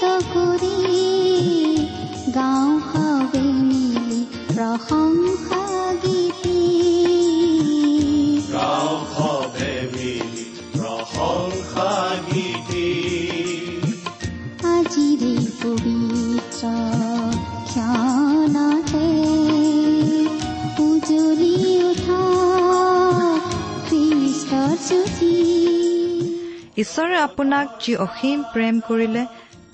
কৰি গাঁও হাৱে মিলি প্ৰশংসা গীতি গাঁও সবে মিলি প্ৰশংসা গীতি আজিৰে পবিত্ৰ ক্ষণতে উজলি উঠা খ্ৰীষ্টৰ ঈশ্বৰে আপোনাক যি অসীম প্ৰেম কৰিলে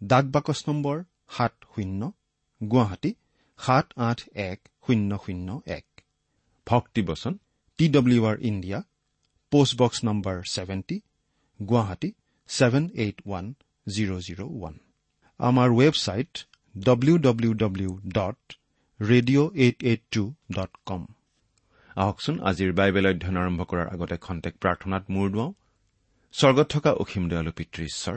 ডাক বাকচ নম্বৰ সাত শূন্য গুৱাহাটী সাত আঠ এক শূন্য শূন্য এক। ভক্তিবচন T W R India post box number seventy Guwahati seven eight one zero' zero' one. আমাৰ website W W W dot radio' eight eight two dot com আহকচোন আজিৰ বাইবেল অধ্যয়ন আৰম্ভ কৰাৰ আগতে খন্তেক প্ৰাৰ্থনাত মূৰ দুৱাওঁ। স্বৰ্গত থকা অসীম দয়ালু পিতৃ ঈশ্বৰ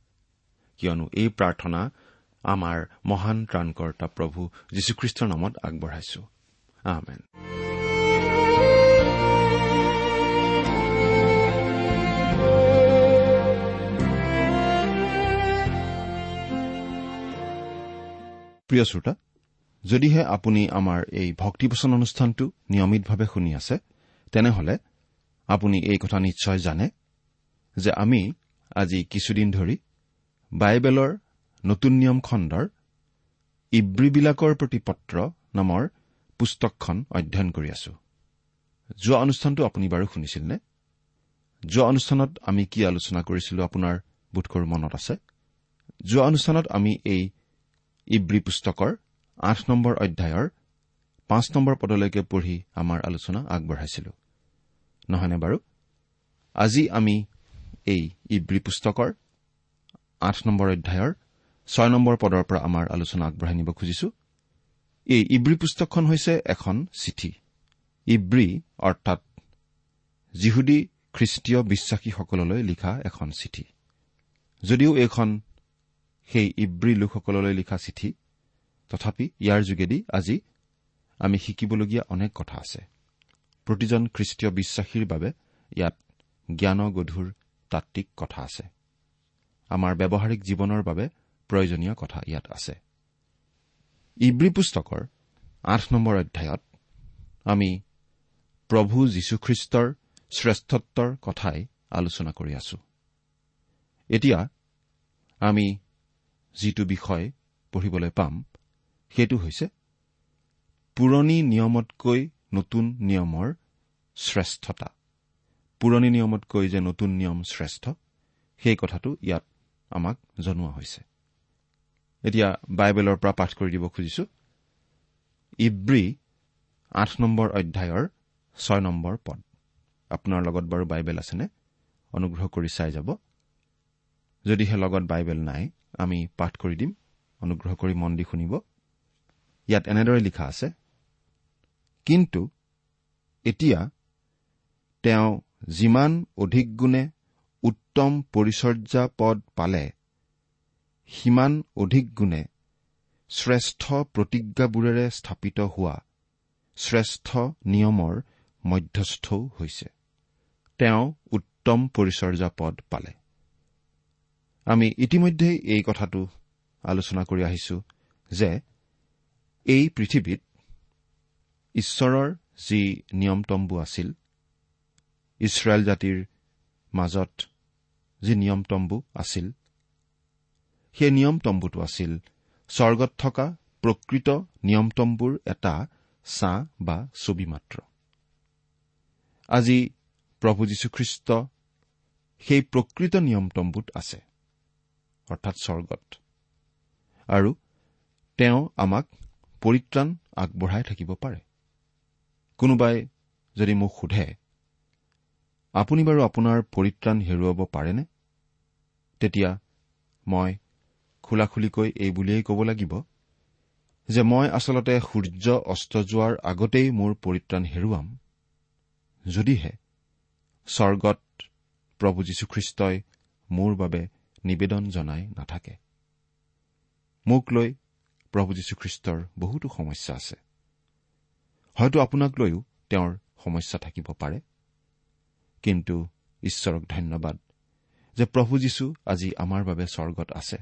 কিয়নো এই প্ৰাৰ্থনা আমাৰ মহান ত্ৰাণকৰ্তা প্ৰভু যীশুখ্ৰীষ্টৰ নামত আগবঢ়াইছো। প্ৰিয় শ্ৰোতা যদিহে আপুনি আমাৰ এই ভক্তিপচন অনুষ্ঠানটো নিয়মিতভাৱে শুনি আছে তেনেহলে আপুনি এই কথা নিশ্চয় জানে যে আমি আজি কিছুদিন ধৰি বাইবেলৰ নতুন নিয়ম খণ্ডৰ ইব্ৰীবিলাকৰ প্ৰতি পত্ৰ নামৰ পুস্তকখন অধ্যয়ন কৰি আছো। যোৱা অনুষ্ঠানটো আপুনি বাৰু শুনিছিল নে যোৱা অনুষ্ঠানত আমি কি আলোচনা কৰিছিলো আপোনাৰ বোধকৰো মনত আছে? যোৱা অনুষ্ঠানত আমি এই ইব্ৰী পুস্তকৰ আঠ নম্বৰ অধ্যায়ৰ পাঁচ নম্বৰ পদলৈকে পঢ়ি আমাৰ আলোচনা আগবঢ়াইছিলো। নহয়নে বাৰু? আজি আমি এই ইব্ৰী পুস্তকৰ আঠ নম্বৰ অধ্যায়ৰ ছয় নম্বৰ পদৰ পৰা আমাৰ আলোচনা আগবঢ়াই নিব খুজিছো। এই ইব্ৰী পুস্তকখন হৈছে এখন চিঠি। ইব্ৰী অৰ্থাৎ যিহুদী খ্ৰীষ্টীয় বিশ্বাসীসকললৈ লিখা এখন চিঠি। যদিও এইখন সেই ইব্ৰী লোকসকললৈ লিখা চিঠি তথাপি ইয়াৰ যোগেদি আজি আমি শিকিবলগীয়া অনেক কথা আছে। প্ৰতিজন খ্ৰীষ্টীয় বিশ্বাসীৰ বাবে ইয়াত জ্ঞানগধুৰ তাত্বিক কথা আছে। আমাৰ ব্যৱহাৰিক জীৱনৰ বাবে প্ৰয়োজনীয় কথা ইয়াত আছে। ইব্ৰী পুস্তকৰ আঠ নম্বৰ অধ্যায়ত আমি প্ৰভু যীশুখ্ৰীষ্টৰ শ্ৰেষ্ঠত্বৰ কথাই আলোচনা কৰি আছো। এতিয়া আমি যিটো বিষয় পঢ়িবলৈ পাম সেইটো হৈছে পুৰণি নিয়মতকৈ নতুন নিয়মৰ শ্ৰেষ্ঠতা। পুৰণি নিয়মতকৈ যে নতুন নিয়ম শ্ৰেষ্ঠ সেই কথাটো ইয়াত আমাক জনোৱা হৈছে। এতিয়া বাইবেলৰ পৰা পাঠ কৰি দিব খুজিছো। ইব্ৰী আঠ নম্বৰ অধ্যায়ৰ ছয় নম্বৰ পদ। আপোনাৰ লগত বাৰু বাইবেল আছেনে? অনুগ্ৰহ কৰি চাই যাব। যদিহে লগত বাইবেল নাই আমি পাঠ কৰি দিম। অনুগ্ৰহ কৰি মন দি শুনিব। ইয়াত এনেদৰে লিখা আছে কিন্তু এতিয়া তেওঁ যিমান অধিক গুণে উত্তম পৰিচৰ্যা পদ পালে। সিমান অধিক গুণে শ্ৰেষ্ঠ প্ৰতিজ্ঞাবোৰেৰে স্থাপিত হোৱা শ্ৰেষ্ঠ নিয়মৰ মধ্যস্থও হৈছে। তেওঁ উত্তম পৰিচৰ্যা পদ পালে। আমি ইতিমধ্যেই এই কথাটো আলোচনা কৰি আহিছো যে এই পৃথিৱীত ঈশ্বৰৰ যি নিয়মতম্বু আছিল ইছৰাইল জাতিৰ মাজত যি নিয়মতম্বু আছিল। সেই নিয়মতম্বুটো আছিল স্বৰ্গত থকা প্ৰকৃত নিয়মতম্বুৰ এটা ছাঁ বা ছবি মাত্ৰ। আজি প্ৰভু যীশুখ্ৰীষ্ট সেই প্ৰকৃত নিয়মতম্বুত আছে অৰ্থাৎ স্বৰ্গত। আৰু তেওঁ আমাক পৰিত্ৰাণ আগবঢ়াই থাকিব পাৰে। কোনোবাই যদি মোক সোধে আপুনি বাৰু আপোনাৰ পৰিত্ৰাণ হেৰুৱাব পাৰেনে? তেতিয়া মই খোলাখুলিকৈ এই বুলিয়েই ক'ব লাগিব যে মই আচলতে সূৰ্য অস্ত যোৱাৰ আগতেই মোৰ পৰিত্ৰাণ হেৰুৱাম। যদিহে স্বৰ্গত প্ৰভু যীশুখ্ৰীষ্টই মোৰ বাবে নিবেদন জনাই নাথাকে। মোক লৈ প্ৰভু যীশুখ্ৰীষ্টৰ বহুতো সমস্যা আছে। হয়তো আপোনাক লৈও তেওঁৰ সমস্যা থাকিব পাৰে। কিন্তু ঈশ্বৰক ধন্যবাদ। যে প্ৰভু যীশু আজি আমাৰ বাবে স্বৰ্গত আছে।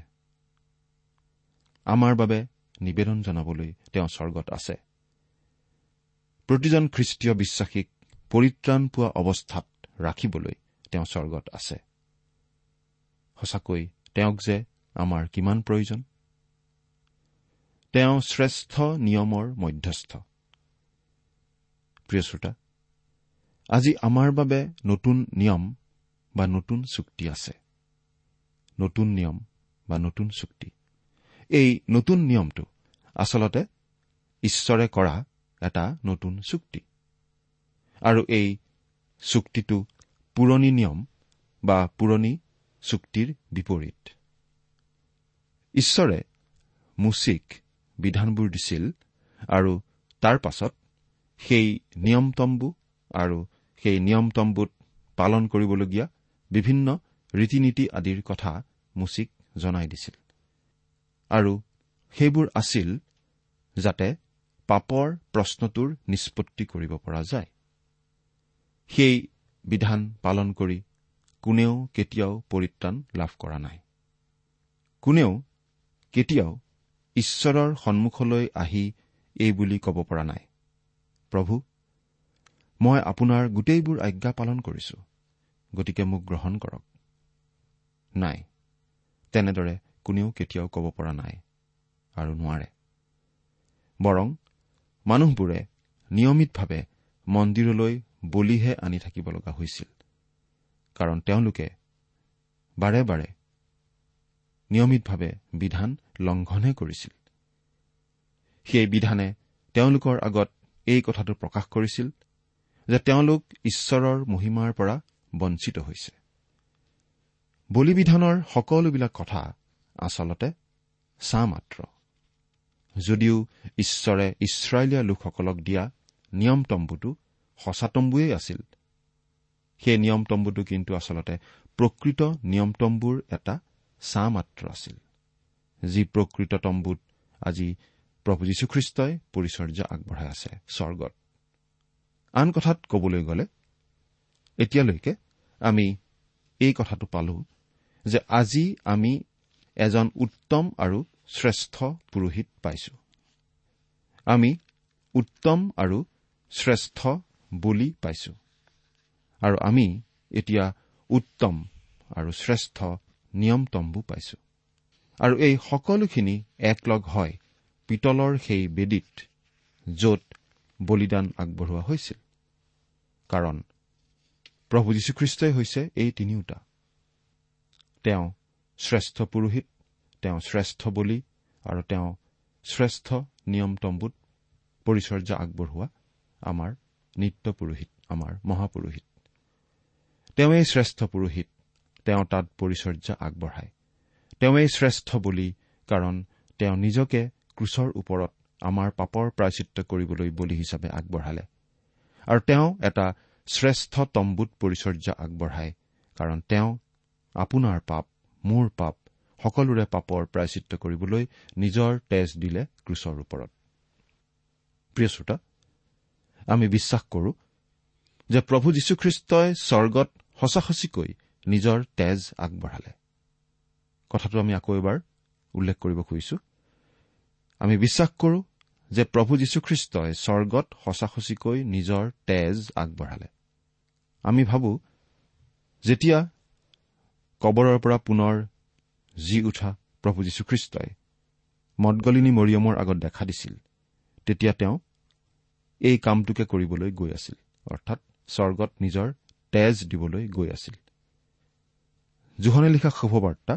আমাৰ বাবে নিবেদন জনাবলৈ তেওঁ স্বৰ্গত আছে। প্ৰতিজন খ্ৰীষ্টীয় বিশ্বাসীক পৰিত্ৰাণ পোৱা অৱস্থাত ৰাখিবলৈ তেওঁ স্বৰ্গত আছে। সঁচাকৈ তেওঁক যে আমাৰ কিমান প্ৰয়োজন? তেওঁ শ্ৰেষ্ঠ নিয়মৰ মধ্যস্থ। প্ৰিয় শ্ৰোতা আজি আমাৰ বাবে নতুন নিয়ম বা নতুন চুক্তি আছে। নতুন নিয়ম বা নতুন চুক্তি। এই নতুন নিয়মটো আচলতে ঈশ্বৰে কৰা এটা নতুন চুক্তি। আৰু এই চুক্তিটো পুৰণি নিয়ম বা পুৰণি চুক্তিৰ বিপৰীত। ঈশ্বৰে মুচিক বিধানবোৰ দিছিল আৰু তাৰ পাছত সেই নিয়মতম্বু আৰু সেই নিয়মতম্বুত পালন কৰিবলগীয়া বিভিন্ন ৰীতি নীতি আদিৰ কথা মুচিক জনাই দিছিল। আৰু সেইবোৰ আছিল যাতে পাপৰ প্ৰশ্নটোৰ নিষ্পত্তি কৰিব পৰা যায়। সেই বিধান পালন কৰি কোনেও কেতিয়াও পৰিত্ৰাণ লাভ কৰা নাই। কোনেও কেতিয়াও ঈশ্বৰৰ সন্মুখলৈ আহি এই বুলি ক'ব পৰা নাই। প্ৰভু মই আপোনাৰ গোটেইবোৰ আজ্ঞা পালন কৰিছো। গতিকে মোক গ্ৰহণ কৰক। নাই তেনেদৰে কোনেও কেতিয়াও ক'ব পৰা নাই আৰু নোৱাৰে। বৰং মানুহবোৰে নিয়মিতভাৱে মন্দিৰলৈ বলিহে আনি থাকিব লগা হৈছিল কাৰণ তেওঁলোকে বাৰে বাৰে নিয়মিতভাৱে বিধান লংঘনহে কৰিছিল। সেই বিধানে তেওঁলোকৰ আগত এই কথাটো প্ৰকাশ কৰিছিল যে তেওঁলোক ঈশ্বৰৰ মহিমাৰ পৰা বঞ্চিত হৈছে। বলিবিধানৰ সকলোবিলাক কথা আচলতে চা মাত্ৰ যদিও ঈশ্বৰে ইছৰাইলীয়া লোকসকলক দিয়া নিয়ম তম্বুটো সঁচা তম্বুৱেই আছিল সেই নিয়ম তম্বুটো কিন্তু আচলতে প্ৰকৃত নিয়ম তম্বুৰ এটা চা মাত্ৰ আছিল যি প্ৰকৃত তম্বুত আজি প্ৰভু যীশুখ্ৰীষ্টই পৰিচৰ্যা আগবঢ়াই আছে স্বৰ্গত। আন কথাত কবলৈ গ'লে এতিয়ালৈকে আমি এই কথাটো পালো যে আজি আমি এজন উত্তম আৰু শ্ৰেষ্ঠ পুৰোহিত পাইছো। আমি উত্তম আৰু শ্ৰেষ্ঠ বলি পাইছো। আৰু আমি এতিয়া উত্তম আৰু শ্ৰেষ্ঠ নিয়ম তম্বু পাইছো। আৰু এই সকলোখিনি একলগ হয় পিতলৰ সেই বেদীত য'ত বলিদান আগবঢ়োৱা হৈছিল। কাৰণ প্ৰভু যীশুখ্ৰীষ্টই হৈছে এই তিনিওটা। তেওঁ শ্ৰেষ্ঠ পুৰোহিত তেওঁ শ্ৰেষ্ঠ বলি আৰু তেওঁ শ্ৰেষ্ঠ নিয়ম তম্বুত পৰিচৰ্যা আগবঢ়োৱা আমাৰ নিত্য পুৰোহিত আমাৰ মহাপুৰোহিত। তেওঁৱেই শ্ৰেষ্ঠ পুৰোহিত তেওঁ তাত পৰিচৰ্যা আগবঢ়ায়। তেওঁৱেই শ্ৰেষ্ঠ বলি কাৰণ তেওঁ নিজকে ক্ৰুচৰ ওপৰত আমাৰ পাপৰ প্ৰায়চিত্ৰ কৰিবলৈ বলি হিচাপে আগবঢ়ালে। আৰু তেওঁ এটা শ্ৰেষ্ঠ তম্বুত পৰিচৰ্যা আগবঢ়ায় কাৰণ তেওঁ আপোনাৰ পাপ মোৰ পাপ সকলোৰে পাপৰ প্ৰায়চিত্ৰ কৰিবলৈ নিজৰ তেজ দিলে ক্ৰুচৰ ওপৰত। প্ৰিয় শ্ৰোতা আমি বিশ্বাস কৰো যে প্ৰভু যীশুখ্ৰীষ্টই স্বৰ্গত সঁচা সঁচিকৈ নিজৰ তেজ আগবঢ়ালে। কথাটো আমি আকৌ এবাৰ উল্লেখ কৰিব খুজিছো। আমি বিশ্বাস কৰো যে প্ৰভু যীশুখ্ৰীষ্টই স্বৰ্গত সঁচা সঁচিকৈ নিজৰ তেজ আগবঢ়ালে। আমি ভাবো যেতিয়া কবৰৰ পৰা পুনৰ জি উঠা প্ৰভু যীশুখ্ৰীষ্টই মদগলিনী মৰিয়মৰ আগত দেখা দিছিল তেতিয়া তেওঁ এই কামটোকে কৰিবলৈ গৈ আছিল অৰ্থাৎ স্বৰ্গত নিজৰ তেজ দিবলৈ গৈ আছিল। জোহনে লিখা শুভবাৰ্তা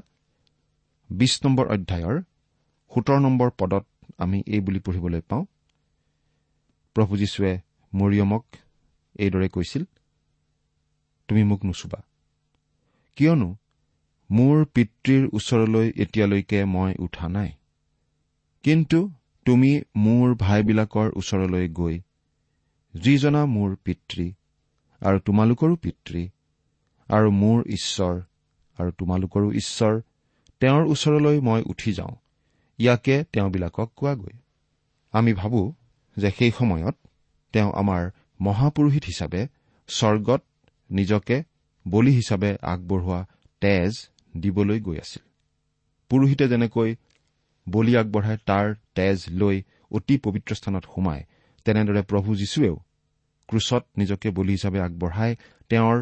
বিশ নম্বৰ অধ্যায়ৰ সোতৰ নম্বৰ পদত আমি এই বুলি পঢ়িবলৈ পাওঁ প্ৰভু যীশুৱে মৰিয়মক এইদৰে কৈছিল তুমি মোক নুচুবা। কিয়নো মোৰ পিতৃৰ ওচৰলৈ এতিয়ালৈকে মই উঠা নাই। কিন্তু তুমি মোৰ ভাইবিলাকৰ ওচৰলৈ গৈ যিজনা মোৰ পিতৃ আৰু তোমালোকৰো পিতৃ আৰু মোৰ ঈশ্বৰ আৰু তোমালোকৰো ঈশ্বৰ তেওঁৰ ওচৰলৈ মই উঠি যাওঁ ইয়াকে তেওঁবিলাকক কোৱাগৈ। আমি ভাবো যে সেই সময়ত তেওঁ আমাৰ মহাপুৰোহিত হিচাপে স্বৰ্গত নিজকে বলি হিচাপে আগবঢ়োৱা তেজ দিবলৈ গৈ আছিল। পুৰোহিতে যেনেকৈ বলি আগবঢ়াই তাৰ তেজ লৈ অতি পবিত্ৰ স্থানত সোমায় তেনেদৰে প্ৰভু যীশুৱেও ক্ৰুচত নিজকে বলি হিচাপে আগবঢ়াই তেওঁৰ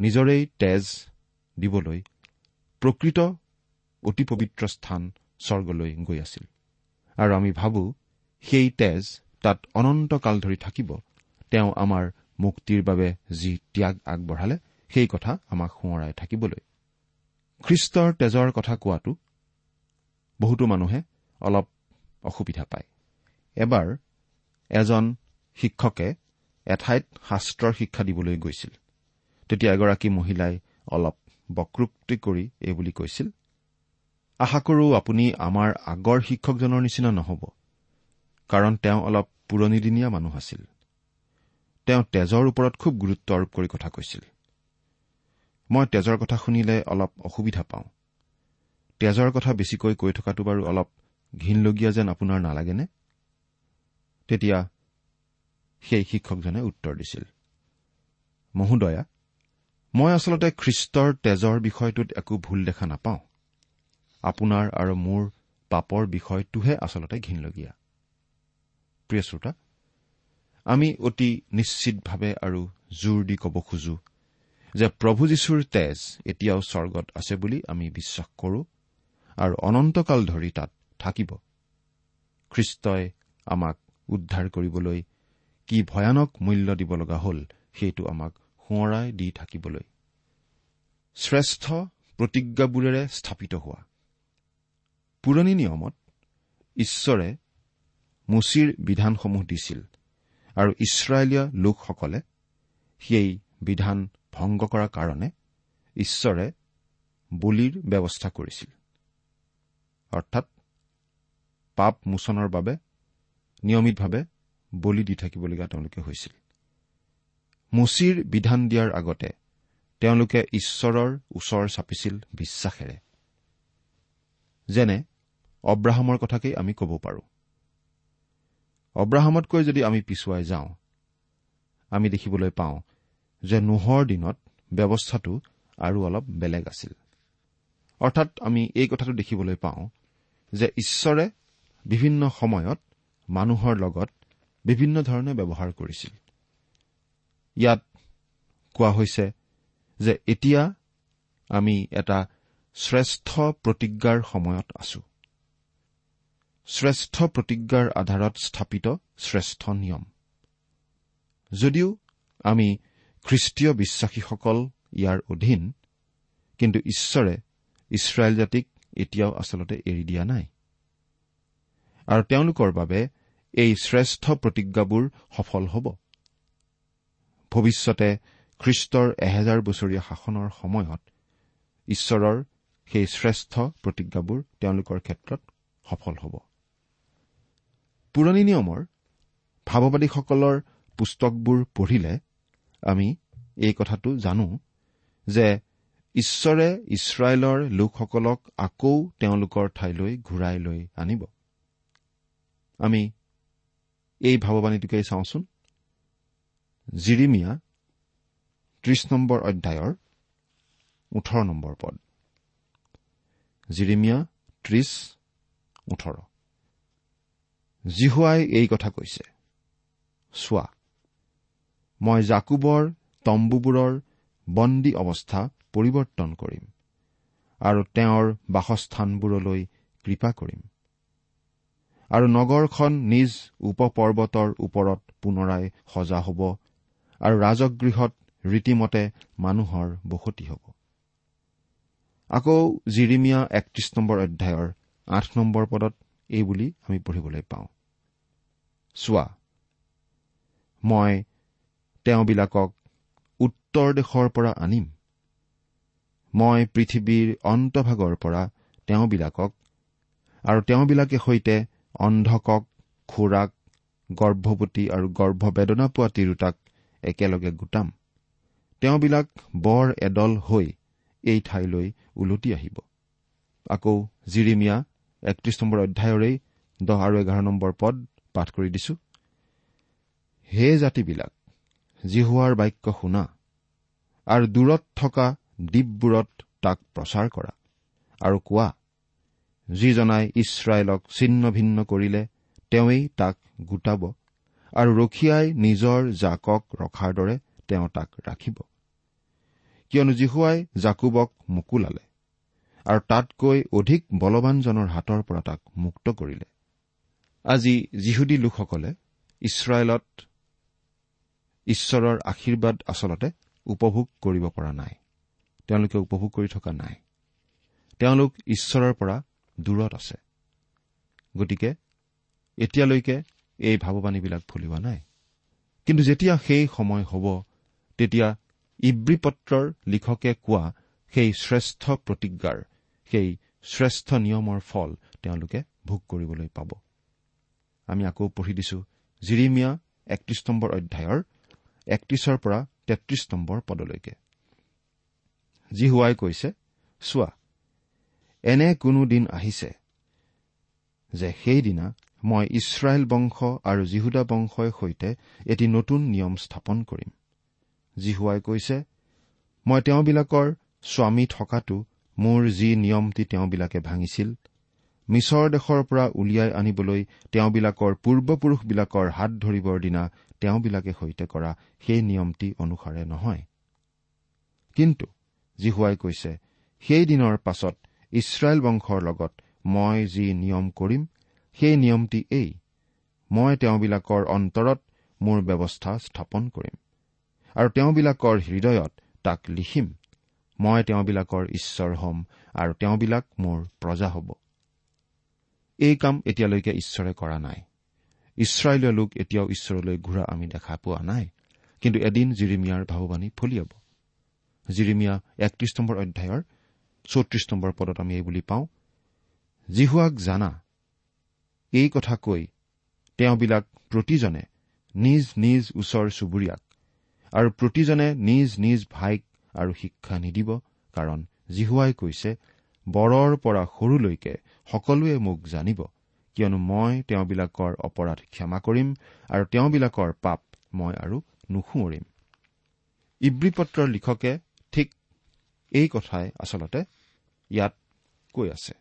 নিজৰেই তেজ দিবলৈ প্ৰকৃত অতি পবিত্ৰ স্থান স্বৰ্গলৈ গৈ আছিল। আৰু আমি ভাবো সেই তেজ তাত অনন্তকাল ধৰি থাকিব তেওঁ আমাৰ মুক্তিৰ বাবে যি ত্যাগ আগবঢ়ালে সেই কথা আমাক সোঁৱৰাই থাকিবলৈ। খ্ৰীষ্টৰ তেজৰ কথা কোৱাটো বহুতো মানুহে অলপ অসুবিধা পায়। এবাৰ এজন শিক্ষকে এঠাইত শাস্ত্ৰৰ শিক্ষা দিবলৈ গৈছিল। তেতিয়া এগৰাকী মহিলাই অলপ বক্ৰোক্তি কৰি এই বুলি কৈছিল আশা কৰো আপুনি আমাৰ আগৰ শিক্ষকজনৰ নিচিনা নহ'ব কাৰণ তেওঁ অলপ পুৰণিদিনীয়া মানুহ আছিল। তেওঁ তেজৰ ওপৰত খুব গুৰুত্ব আৰোপ কৰি কথা কৈছিল। মই তেজৰ কথা শুনিলে অলপ অসুবিধা পাওঁ। তেজৰ কথা বেছিকৈ কৈ থকাটো বাৰু অলপ ঘীনলগীয়া যেন আপোনাৰ নালাগেনে? তেতিয়া সেই শিক্ষকজনে উত্তৰ দিছিল। মহোদয়া মই আচলতে খ্ৰীষ্টৰ তেজৰ বিষয়টোত একো ভুল দেখা নাপাওঁ। আপোনাৰ আৰু মোৰ পাপৰ বিষয়টোহে আচলতে ঘীনলগীয়া। প্ৰিয় শ্ৰোতা আমি অতি নিশ্চিতভাৱে আৰু জোৰ দি ক'ব খোজো যে প্ৰভু যীশুৰ তেজ এতিয়াও স্বৰ্গত আছে বুলি আমি বিশ্বাস কৰো আৰু অনন্তকাল ধৰি তাত থাকিব। খ্ৰীষ্টই আমাক উদ্ধাৰ কৰিবলৈ কি ভয়ানক মূল্য দিব লগা হ'ল সেইটো আমাক সোঁৱৰাই দি থাকিবলৈ। শ্ৰেষ্ঠ প্ৰতিজ্ঞাবোৰেৰে স্থাপিত হোৱা। পুৰণি নিয়মত ঈশ্বৰে মুচিৰ বিধানসমূহ দিছিল। আৰু ইছৰাইলীয় লোকসকলে সেই বিধান ভংগ কৰাৰ কাৰণে ঈশ্বৰে বলিৰ ব্যৱস্থা কৰিছিল। অৰ্থাৎ পাপ মোচনৰ বাবে নিয়মিতভাৱে বলি দি থাকিবলগীয়া তেওঁলোকে হৈছিল। মুচিৰ বিধান দিয়াৰ আগতে তেওঁলোকে ঈশ্বৰৰ ওচৰ চাপিছিল বিশ্বাসেৰে। যেনে অব্ৰাহামৰ কথাকেই আমি ক'ব পাৰোঁ। অব্ৰাহামতকৈ যদি আমি পিছুৱাই যাওঁ আমি দেখিবলৈ পাওঁ যে নোহৰ দিনত ব্যৱস্থাটো আৰু অলপ বেলেগ আছিল। অৰ্থাৎ আমি এই কথাটো দেখিবলৈ পাওঁ যে ঈশ্বৰে বিভিন্ন সময়ত মানুহৰ লগত বিভিন্ন ধৰণে ব্যৱহাৰ কৰিছিল। ইয়াত কোৱা হৈছে যে এতিয়া আমি এটা শ্ৰেষ্ঠ প্ৰতিজ্ঞাৰ সময়ত আছো। শ্ৰেষ্ঠ প্ৰতিজ্ঞাৰ আধাৰত স্থাপিত শ্ৰেষ্ঠ নিয়ম। যদিও আমি খ্ৰীষ্টীয় বিশ্বাসীসকল ইয়াৰ অধীন কিন্তু ঈশ্বৰে ইছৰাইল জাতিক এতিয়াও আচলতে এৰি দিয়া নাই। আৰু তেওঁলোকৰ বাবে এই শ্ৰেষ্ঠ প্ৰতিজ্ঞাবোৰ সফল হ'ব। ভৱিষ্যতে খ্ৰীষ্টৰ এহেজাৰ বছৰীয়া শাসনৰ সময়ত ঈশ্বৰৰ সেই শ্ৰেষ্ঠ প্ৰতিজ্ঞাবোৰ তেওঁলোকৰ ক্ষেত্ৰত সফল হ'ব। পুৰণি নিয়মৰ ভাৱবাদীসকলৰ পুস্তকবোৰ পঢ়িলে আমি এই কথাটো জানো যে ঈশ্বৰে ইছৰাইলৰ লোকসকলক আকৌ তেওঁলোকৰ ঠাইলৈ ঘূৰাই লৈ আনিব। আমি এই ভাৱবাণীটোকেই চাওঁচোন। জিৰিমিয়া ত্ৰিশ নম্বৰ অধ্যায়ৰ ওঠৰ নম্বৰ পদ। জিৰিমিয়া ত্ৰিশ ওঠৰ। জিহুৱাই এই কথা কৈছে। চোৱা মই জাকুবৰ তম্বুবোৰৰ বন্দী অৱস্থা পৰিৱৰ্তন কৰিম আৰু তেওঁৰ বাসস্থানবোৰলৈ কৃপা কৰিম আৰু নগৰখন নিজ উপপৰ্বতৰ ওপৰত পুনৰাই সজা হ'ব আৰু ৰাজগৃহত ৰীতিমতে মানুহৰ বসতি হ'ব। আকৌ জিৰিমিয়া একত্ৰিশ নম্বৰ অধ্যায়ৰ আঠ নম্বৰ পদত এই বুলি আমি পঢ়িবলৈ পাওঁ। চোৱা। মই তেওঁবিলাকক উত্তৰ দেশৰ পৰা আনিম। মই পৃথিৱীৰ অন্তভাগৰ পৰা তেওঁবিলাকক আৰু তেওঁবিলাকে সৈতে অন্ধকক খোৰাক গৰ্ভৱতী আৰু গৰ্ভবেদনা পোৱা তিৰোতাক একেলগে গোটাম। তেওঁবিলাক বৰ এদল হৈ এই ঠাইলৈ ওলটি আহিব। আকৌ জিৰিমিয়া একত্ৰিশ নম্বৰ অধ্যায়ৰেই দহ আৰু এঘাৰ নম্বৰ পদ পাঠ কৰি দিছো। হে জাতিবিলাক জিহুৱাৰ বাক্য শুনা আৰু দূৰত থকা দ্বীপবোৰত তাক প্ৰচাৰ কৰা আৰু কোৱা যিজনাই ইছৰাইলক ছিন্ন ভিন্ন কৰিলে তেওঁৱেই তাক গোটাব আৰু ৰখীয়াই নিজৰ জাকক ৰখাৰ দৰে তেওঁ তাক ৰাখিব। কিয়নো জিহুৱাই জাকুবক মোকোলালে আৰু তাতকৈ অধিক বলৱানজনৰ হাতৰ পৰা তাক মুক্ত কৰিলে। আজি যিহুদী লোকসকলে ইছৰাইলত ঈশ্বৰৰ আশীৰ্বাদ আচলতে উপভোগ কৰিব পৰা নাই। তেওঁলোকে উপভোগ কৰি থকা নাই। তেওঁলোক ঈশ্বৰৰ পৰা দূৰত আছে। গতিকে এতিয়ালৈকে এই ভাৱবাণীবিলাক ফলিওৱা নাই। কিন্তু যেতিয়া সেই সময় হ'ব তেতিয়া ইব্ৰী পত্ৰৰ লিখকে কোৱা সেই শ্ৰেষ্ঠ প্ৰতিজ্ঞাৰ সেই শ্ৰেষ্ঠ নিয়মৰ ফল তেওঁলোকে ভোগ কৰিবলৈ পাব। আমি আকৌ পঢ়ি দিছো। জিৰিমিয়া একত্ৰিশ নম্বৰ অধ্যায়ৰ একত্ৰিশৰ পৰা তেত্ৰিশ নম্বৰ পদলৈকে। যি হোৱাই কৈছে চোৱা এনে কোনো দিন আহিছে যে সেইদিনা মই ইছৰাইল বংশ আৰু জিহুদা বংশৰ সৈতে এটি নতুন নিয়ম স্থাপন কৰিম। জিহুৱাই কৈছে মই তেওঁবিলাকৰ স্বামী থকাটো মোৰ যি নিয়মটি তেওঁবিলাকে ভাঙিছিল মিছৰ দেশৰ পৰা উলিয়াই আনিবলৈ তেওঁবিলাকৰ পূৰ্বপুৰুষবিলাকৰ হাত ধৰিবৰ দিনা তেওঁবিলাকে সৈতে কৰা সেই নিয়মটি অনুসাৰে নহয়। কিন্তু জিহুৱাই কৈছে সেই দিনৰ পাছত ইছৰাইল বংশৰ লগত মই যি নিয়ম কৰিম সেই নিয়মটি এই মই তেওঁবিলাকৰ অন্তৰত মোৰ ব্যৱস্থা স্থাপন কৰিম আৰু তেওঁবিলাকৰ হৃদয়ত তাক লিখিম। মই তেওঁবিলাকৰ ঈশ্বৰ হ'ম আৰু তেওঁবিলাক মোৰ প্ৰজা হ'ব। এই কাম এতিয়ালৈকে ঈশ্বৰে কৰা নাই। ইছৰাইলীয় লোক এতিয়াও ঈশ্বৰলৈ ঘূৰা আমি দেখা পোৱা নাই। কিন্তু এদিন জিৰিমিয়াৰ ভাৱবাণী ফলিয়াব জিৰিমিয়া একত্ৰিশ নম্বৰ অধ্যায়ৰ চৌত্ৰিশ নম্বৰ পদত আমি এই বুলি পাওঁ জিহুৱাক জানা এই কথা কৈ তেওঁবিলাক প্ৰতিজনে নিজ নিজ ওচৰ চুবুৰীয়াক আৰু প্ৰতিজনে নিজ নিজ ভাইক আৰু শিক্ষা নিদিব কাৰণ জিহুৱাই কৈছে বৰৰ পৰা সৰুলৈকে সকলোৱে মোক জানিব কিয়নো মই তেওঁবিলাকৰ অপৰাধ ক্ষমা কৰিম আৰু তেওঁবিলাকৰ পাপ মই আৰু নুসুঁৱৰিম। ইব্ৰী পত্ৰৰ লিখকে ঠিক এই কথাই আচলতে ইয়াত কৈ আছে।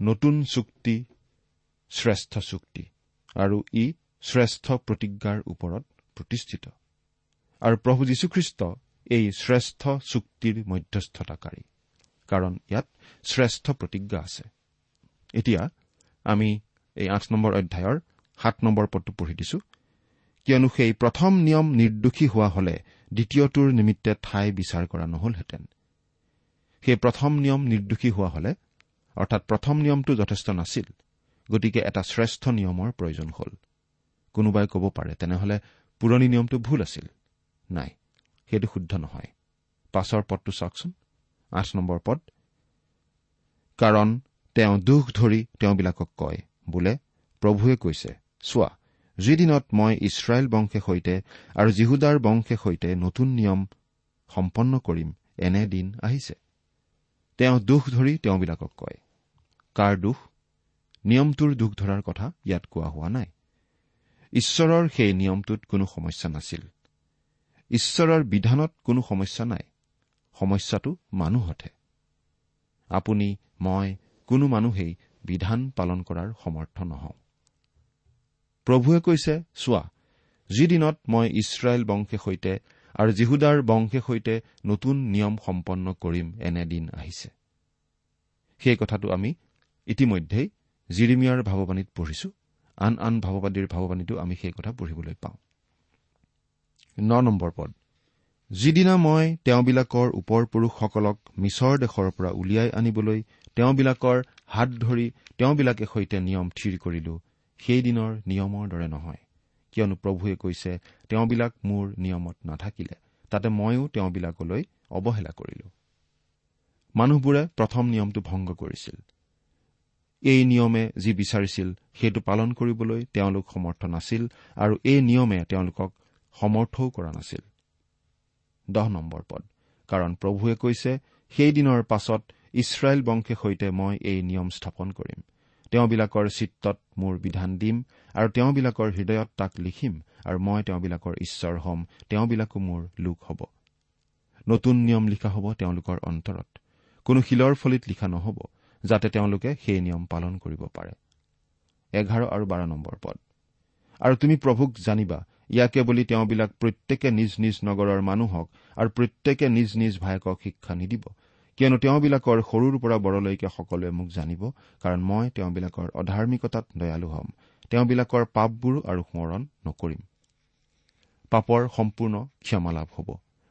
নতুন চুক্তি শ্ৰেষ্ঠ চুক্তি আৰু ই শ্ৰেষ্ঠ প্ৰতিজ্ঞাৰ ওপৰত প্ৰতিষ্ঠিত। আৰু প্ৰভু যীশুখ্ৰীষ্ট এই শ্ৰেষ্ঠ চুক্তিৰ মধ্যস্থতাকাৰী কাৰণ ইয়াত শ্ৰেষ্ঠ প্ৰতিজ্ঞা আছে। এতিয়া আমি এই আঠ নম্বৰ অধ্যায়ৰ সাত নম্বৰ পদটো পঢ়ি দিছো। কিয়নো সেই প্ৰথম নিয়ম নিৰ্দোষী হোৱা হলে দ্বিতীয়টোৰ নিমিত্তে ঠাই বিচাৰ কৰা নহলহেঁতেন। সেই প্ৰথম নিয়ম নিৰ্দোষী হোৱা হলে অৰ্থাৎ প্ৰথম নিয়মটো যথেষ্ট নাছিল গতিকে এটা শ্ৰেষ্ঠ নিয়মৰ প্ৰয়োজন হ'ল। কোনোবাই ক'ব পাৰে তেনেহলে পুৰণি নিয়মটো ভুল আছিল। নাই সেইটো শুদ্ধ নহয়। পাছৰ পদটো চাওকচোন আঠ নম্বৰ পদ। কাৰণ তেওঁ দুখ ধৰি তেওঁবিলাকক কয় বোলে প্ৰভুৱে কৈছে চোৱা যিদিনত মই ইছৰাইল বংশে সৈতে আৰু জিহুদাৰ বংশে সৈতে নতুন নিয়ম সম্পন্ন কৰিম এনে দিন আহিছে। তেওঁ দুখ ধৰি তেওঁবিলাকক কয় কাৰ দুখ? নিয়মটোৰ দুখ ধৰাৰ কথা ইয়াত কোৱা হোৱা নাই। ঈশ্বৰৰ সেই নিয়মটোত কোনো সমস্যা নাছিল। ঈশ্বৰৰ বিধানত কোনো সমস্যা নাই। সমস্যাটো মানুহতহে। আপুনি মই কোনো মানুহেই বিধান পালন কৰাৰ সমৰ্থ নহওঁ। প্ৰভুৱে কৈছে চোৱা যিদিনত মই ইছৰাইল বংশে সৈতে আৰু জিহুদাৰ বংশে সৈতে নতুন নিয়ম সম্পন্ন কৰিম এনে দিন আহিছে। সেই কথাটো আমি ইতিমধ্যেই জিৰিমিয়াৰ ভাৱবাণীত পঢ়িছো। আন আন ভাৱবাদীৰ ভাৱবাণীতো আমি সেই কথা পঢ়িবলৈ পাওঁ। ন নম্বৰ পদ। যিদিনা মই তেওঁবিলাকৰ ওপৰ পুৰুষসকলক মিছৰ দেশৰ পৰা উলিয়াই আনিবলৈ তেওঁবিলাকৰ হাত ধৰি তেওঁবিলাকে সৈতে নিয়ম থিৰ কৰিলো। সেইদিনৰ নিয়মৰ দৰে নহয়। কিয়নো প্ৰভুৱে কৈছে তেওঁবিলাক মোৰ নিয়মত নাথাকিলে। তাতে ময়ো তেওঁবিলাকলৈ অৱহেলা কৰিলো। মানুহবোৰে প্ৰথম নিয়মটো ভংগ কৰিছিল। এই নিয়মে যি বিচাৰিছিল সেইটো পালন কৰিবলৈ তেওঁলোক সমৰ্থ নাছিল আৰু এই নিয়মে তেওঁলোকক সমৰ্থও কৰা নাছিল। দহ নম্বৰ পদ। কাৰণ প্ৰভুৱে কৈছে সেইদিনৰ পাছত ইছৰাইল বংশে সৈতে মই এই নিয়ম স্থাপন কৰিম। তেওঁবিলাকৰ চিত্তত মোৰ বিধান দিম আৰু তেওঁবিলাকৰ হৃদয়ত তাক লিখিম আৰু মই তেওঁবিলাকৰ ঈশ্বৰ হ'ম। তেওঁবিলাকো মোৰ লোক হ'ব। নতুন নিয়ম লিখা হ'ব তেওঁলোকৰ অন্তৰত। কোনো শিলৰ ফলিত লিখা নহ'ব যাতে তেওঁলোকে সেই নিয়ম পালন কৰিব পাৰে। এঘাৰ আৰু বাৰ নম্বৰ পদ। আৰু তুমি প্ৰভুক জানিবা ইয়াকে বুলি তেওঁবিলাক প্ৰত্যেকে নিজ নিজ নগৰৰ মানুহক আৰু প্ৰত্যেকে নিজ নিজ ভায়েকক শিক্ষা নিদিব। কিয়নো তেওঁবিলাকৰ সৰুৰ পৰা বৰলৈকে সকলোৱে মোক জানিব কাৰণ মই তেওঁবিলাকৰ অধাৰ্মিকতাত দয়ালু হ'ম। তেওঁবিলাকৰ পাপবোৰ আৰু সোঁৱৰণ নকৰিম। পাপৰ সম্পূৰ্ণ ক্ষমা লাভ হ'ব।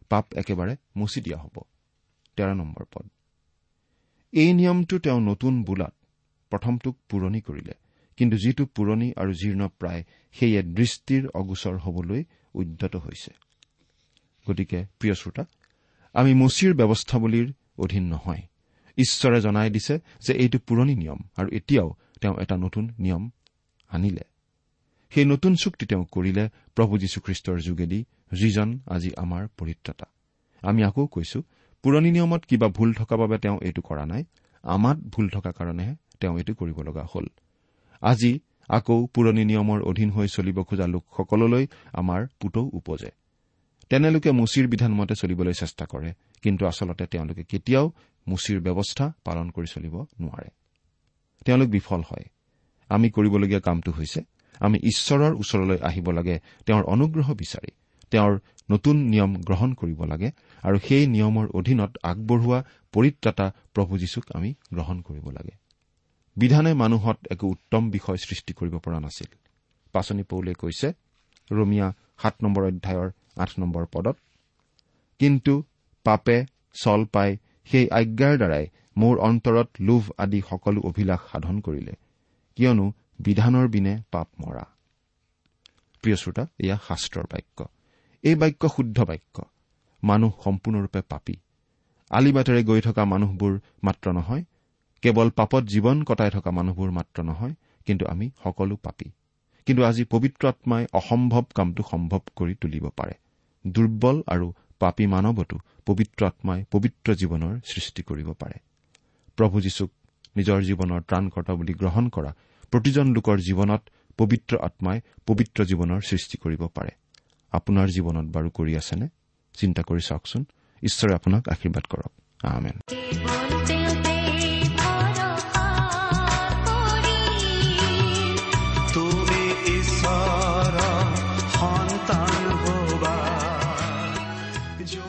পাপ একেবাৰে মুচি দিয়া হ'ব। তেৰ নম্বৰ পদ। এই নিয়মটো তেওঁ নতুন বোলাত প্ৰথমটোক পুৰণি কৰিলে। কিন্তু যিটো পুৰণি আৰু জীৰ্ণ প্ৰায় সেয়ে দৃষ্টিৰ অগোচৰ হবলৈ উদ্যত হৈছে। গতিকে প্ৰিয় শ্ৰোতা আমি মচিৰ ব্যৱস্থাৱলীৰ অধীন নহয়। ঈশ্বৰে জনাই দিছে যে এইটো পুৰণি নিয়ম আৰু এতিয়াও তেওঁ এটা নতুন নিয়ম আনিলে। সেই নতুন চুক্তি তেওঁ কৰিলে প্ৰভু যীশুখ্ৰীষ্টৰ যোগেদি যিজন আজি আমাৰ পৰিত্ৰতা। আমি আকৌ কৈছো পুৰণি নিয়মত কিবা ভুল থকা বাবে তেওঁ এইটো কৰা নাই আমাত ভুল থকা কাৰণেহে তেওঁ এইটো কৰিব লগা হ'ল। আজি আকৌ পুৰণি নিয়মৰ অধীন হৈ চলিব খোজা লোকসকললৈ আমাৰ পুতৌ উপজে। তেনেলোকে মুচিৰ বিধানমতে চলিবলৈ চেষ্টা কৰে কিন্তু আচলতে তেওঁলোকে কেতিয়াও মুচিৰ ব্যৱস্থা পালন কৰি চলিব নোৱাৰে। তেওঁলোক বিফল হয়। আমি কৰিবলগীয়া কামটো হৈছে আমি ঈশ্বৰৰ ওচৰলৈ আহিব লাগে তেওঁৰ অনুগ্ৰহ বিচাৰি তেওঁৰ নতুন নিয়ম গ্ৰহণ কৰিব লাগে আৰু সেই নিয়মৰ অধীনত আগবঢ়োৱা পৰিত্ৰাতা প্ৰভু যীশুক আমি গ্ৰহণ কৰিব লাগে। বিধানে মানুহত একো উত্তম বিষয় সৃষ্টি কৰিব পৰা নাছিল। পাচনি পৌলে কৈছে ৰমিয়া সাত নম্বৰ অধ্যায়ৰ আঠ নম্বৰ পদত কিন্তু পাপে চল পাই সেই আজ্ঞাৰ দ্বাৰাই মোৰ অন্তৰত লোভ আদি সকলো অভিলাষ সাধন কৰিলে। কিয়নো বিধানৰ বিনে পাপ মৰা। প্ৰিয় শ্ৰোতা এয়া শাস্ত্ৰৰ বাক্য। এই বাক্য শুদ্ধ বাক্য। মানুহ সম্পূৰ্ণৰূপে পাপী। আলিবাটেৰে গৈ থকা মানুহবোৰ মাত্ৰ নহয়। কেৱল পাপত জীৱন কটাই থকা মানুহবোৰ মাত্ৰ নহয় কিন্তু আমি সকলো পাপী। কিন্তু আজি পবিত্ৰ আত্মাই অসম্ভৱ কামটো সম্ভৱ কৰি তুলিব পাৰে। দুৰ্বল আৰু পাপী মানৱতো পবিত্ৰ আত্মাই পবিত্ৰ জীৱনৰ সৃষ্টি কৰিব পাৰে। প্ৰভু যীশুক নিজৰ জীৱনৰ ত্ৰাণকৰ্তা বুলি গ্ৰহণ কৰা প্ৰতিজন লোকৰ জীৱনত পবিত্ৰ আত্মাই পবিত্ৰ জীৱনৰ সৃষ্টি কৰিব পাৰে। আপোনাৰ জীৱনত বাৰু কৰি আছেনে? চিন্তা কৰি চাওকচোন। ঈশ্বৰে আপোনাক আশীৰ্বাদ কৰক। আমেন।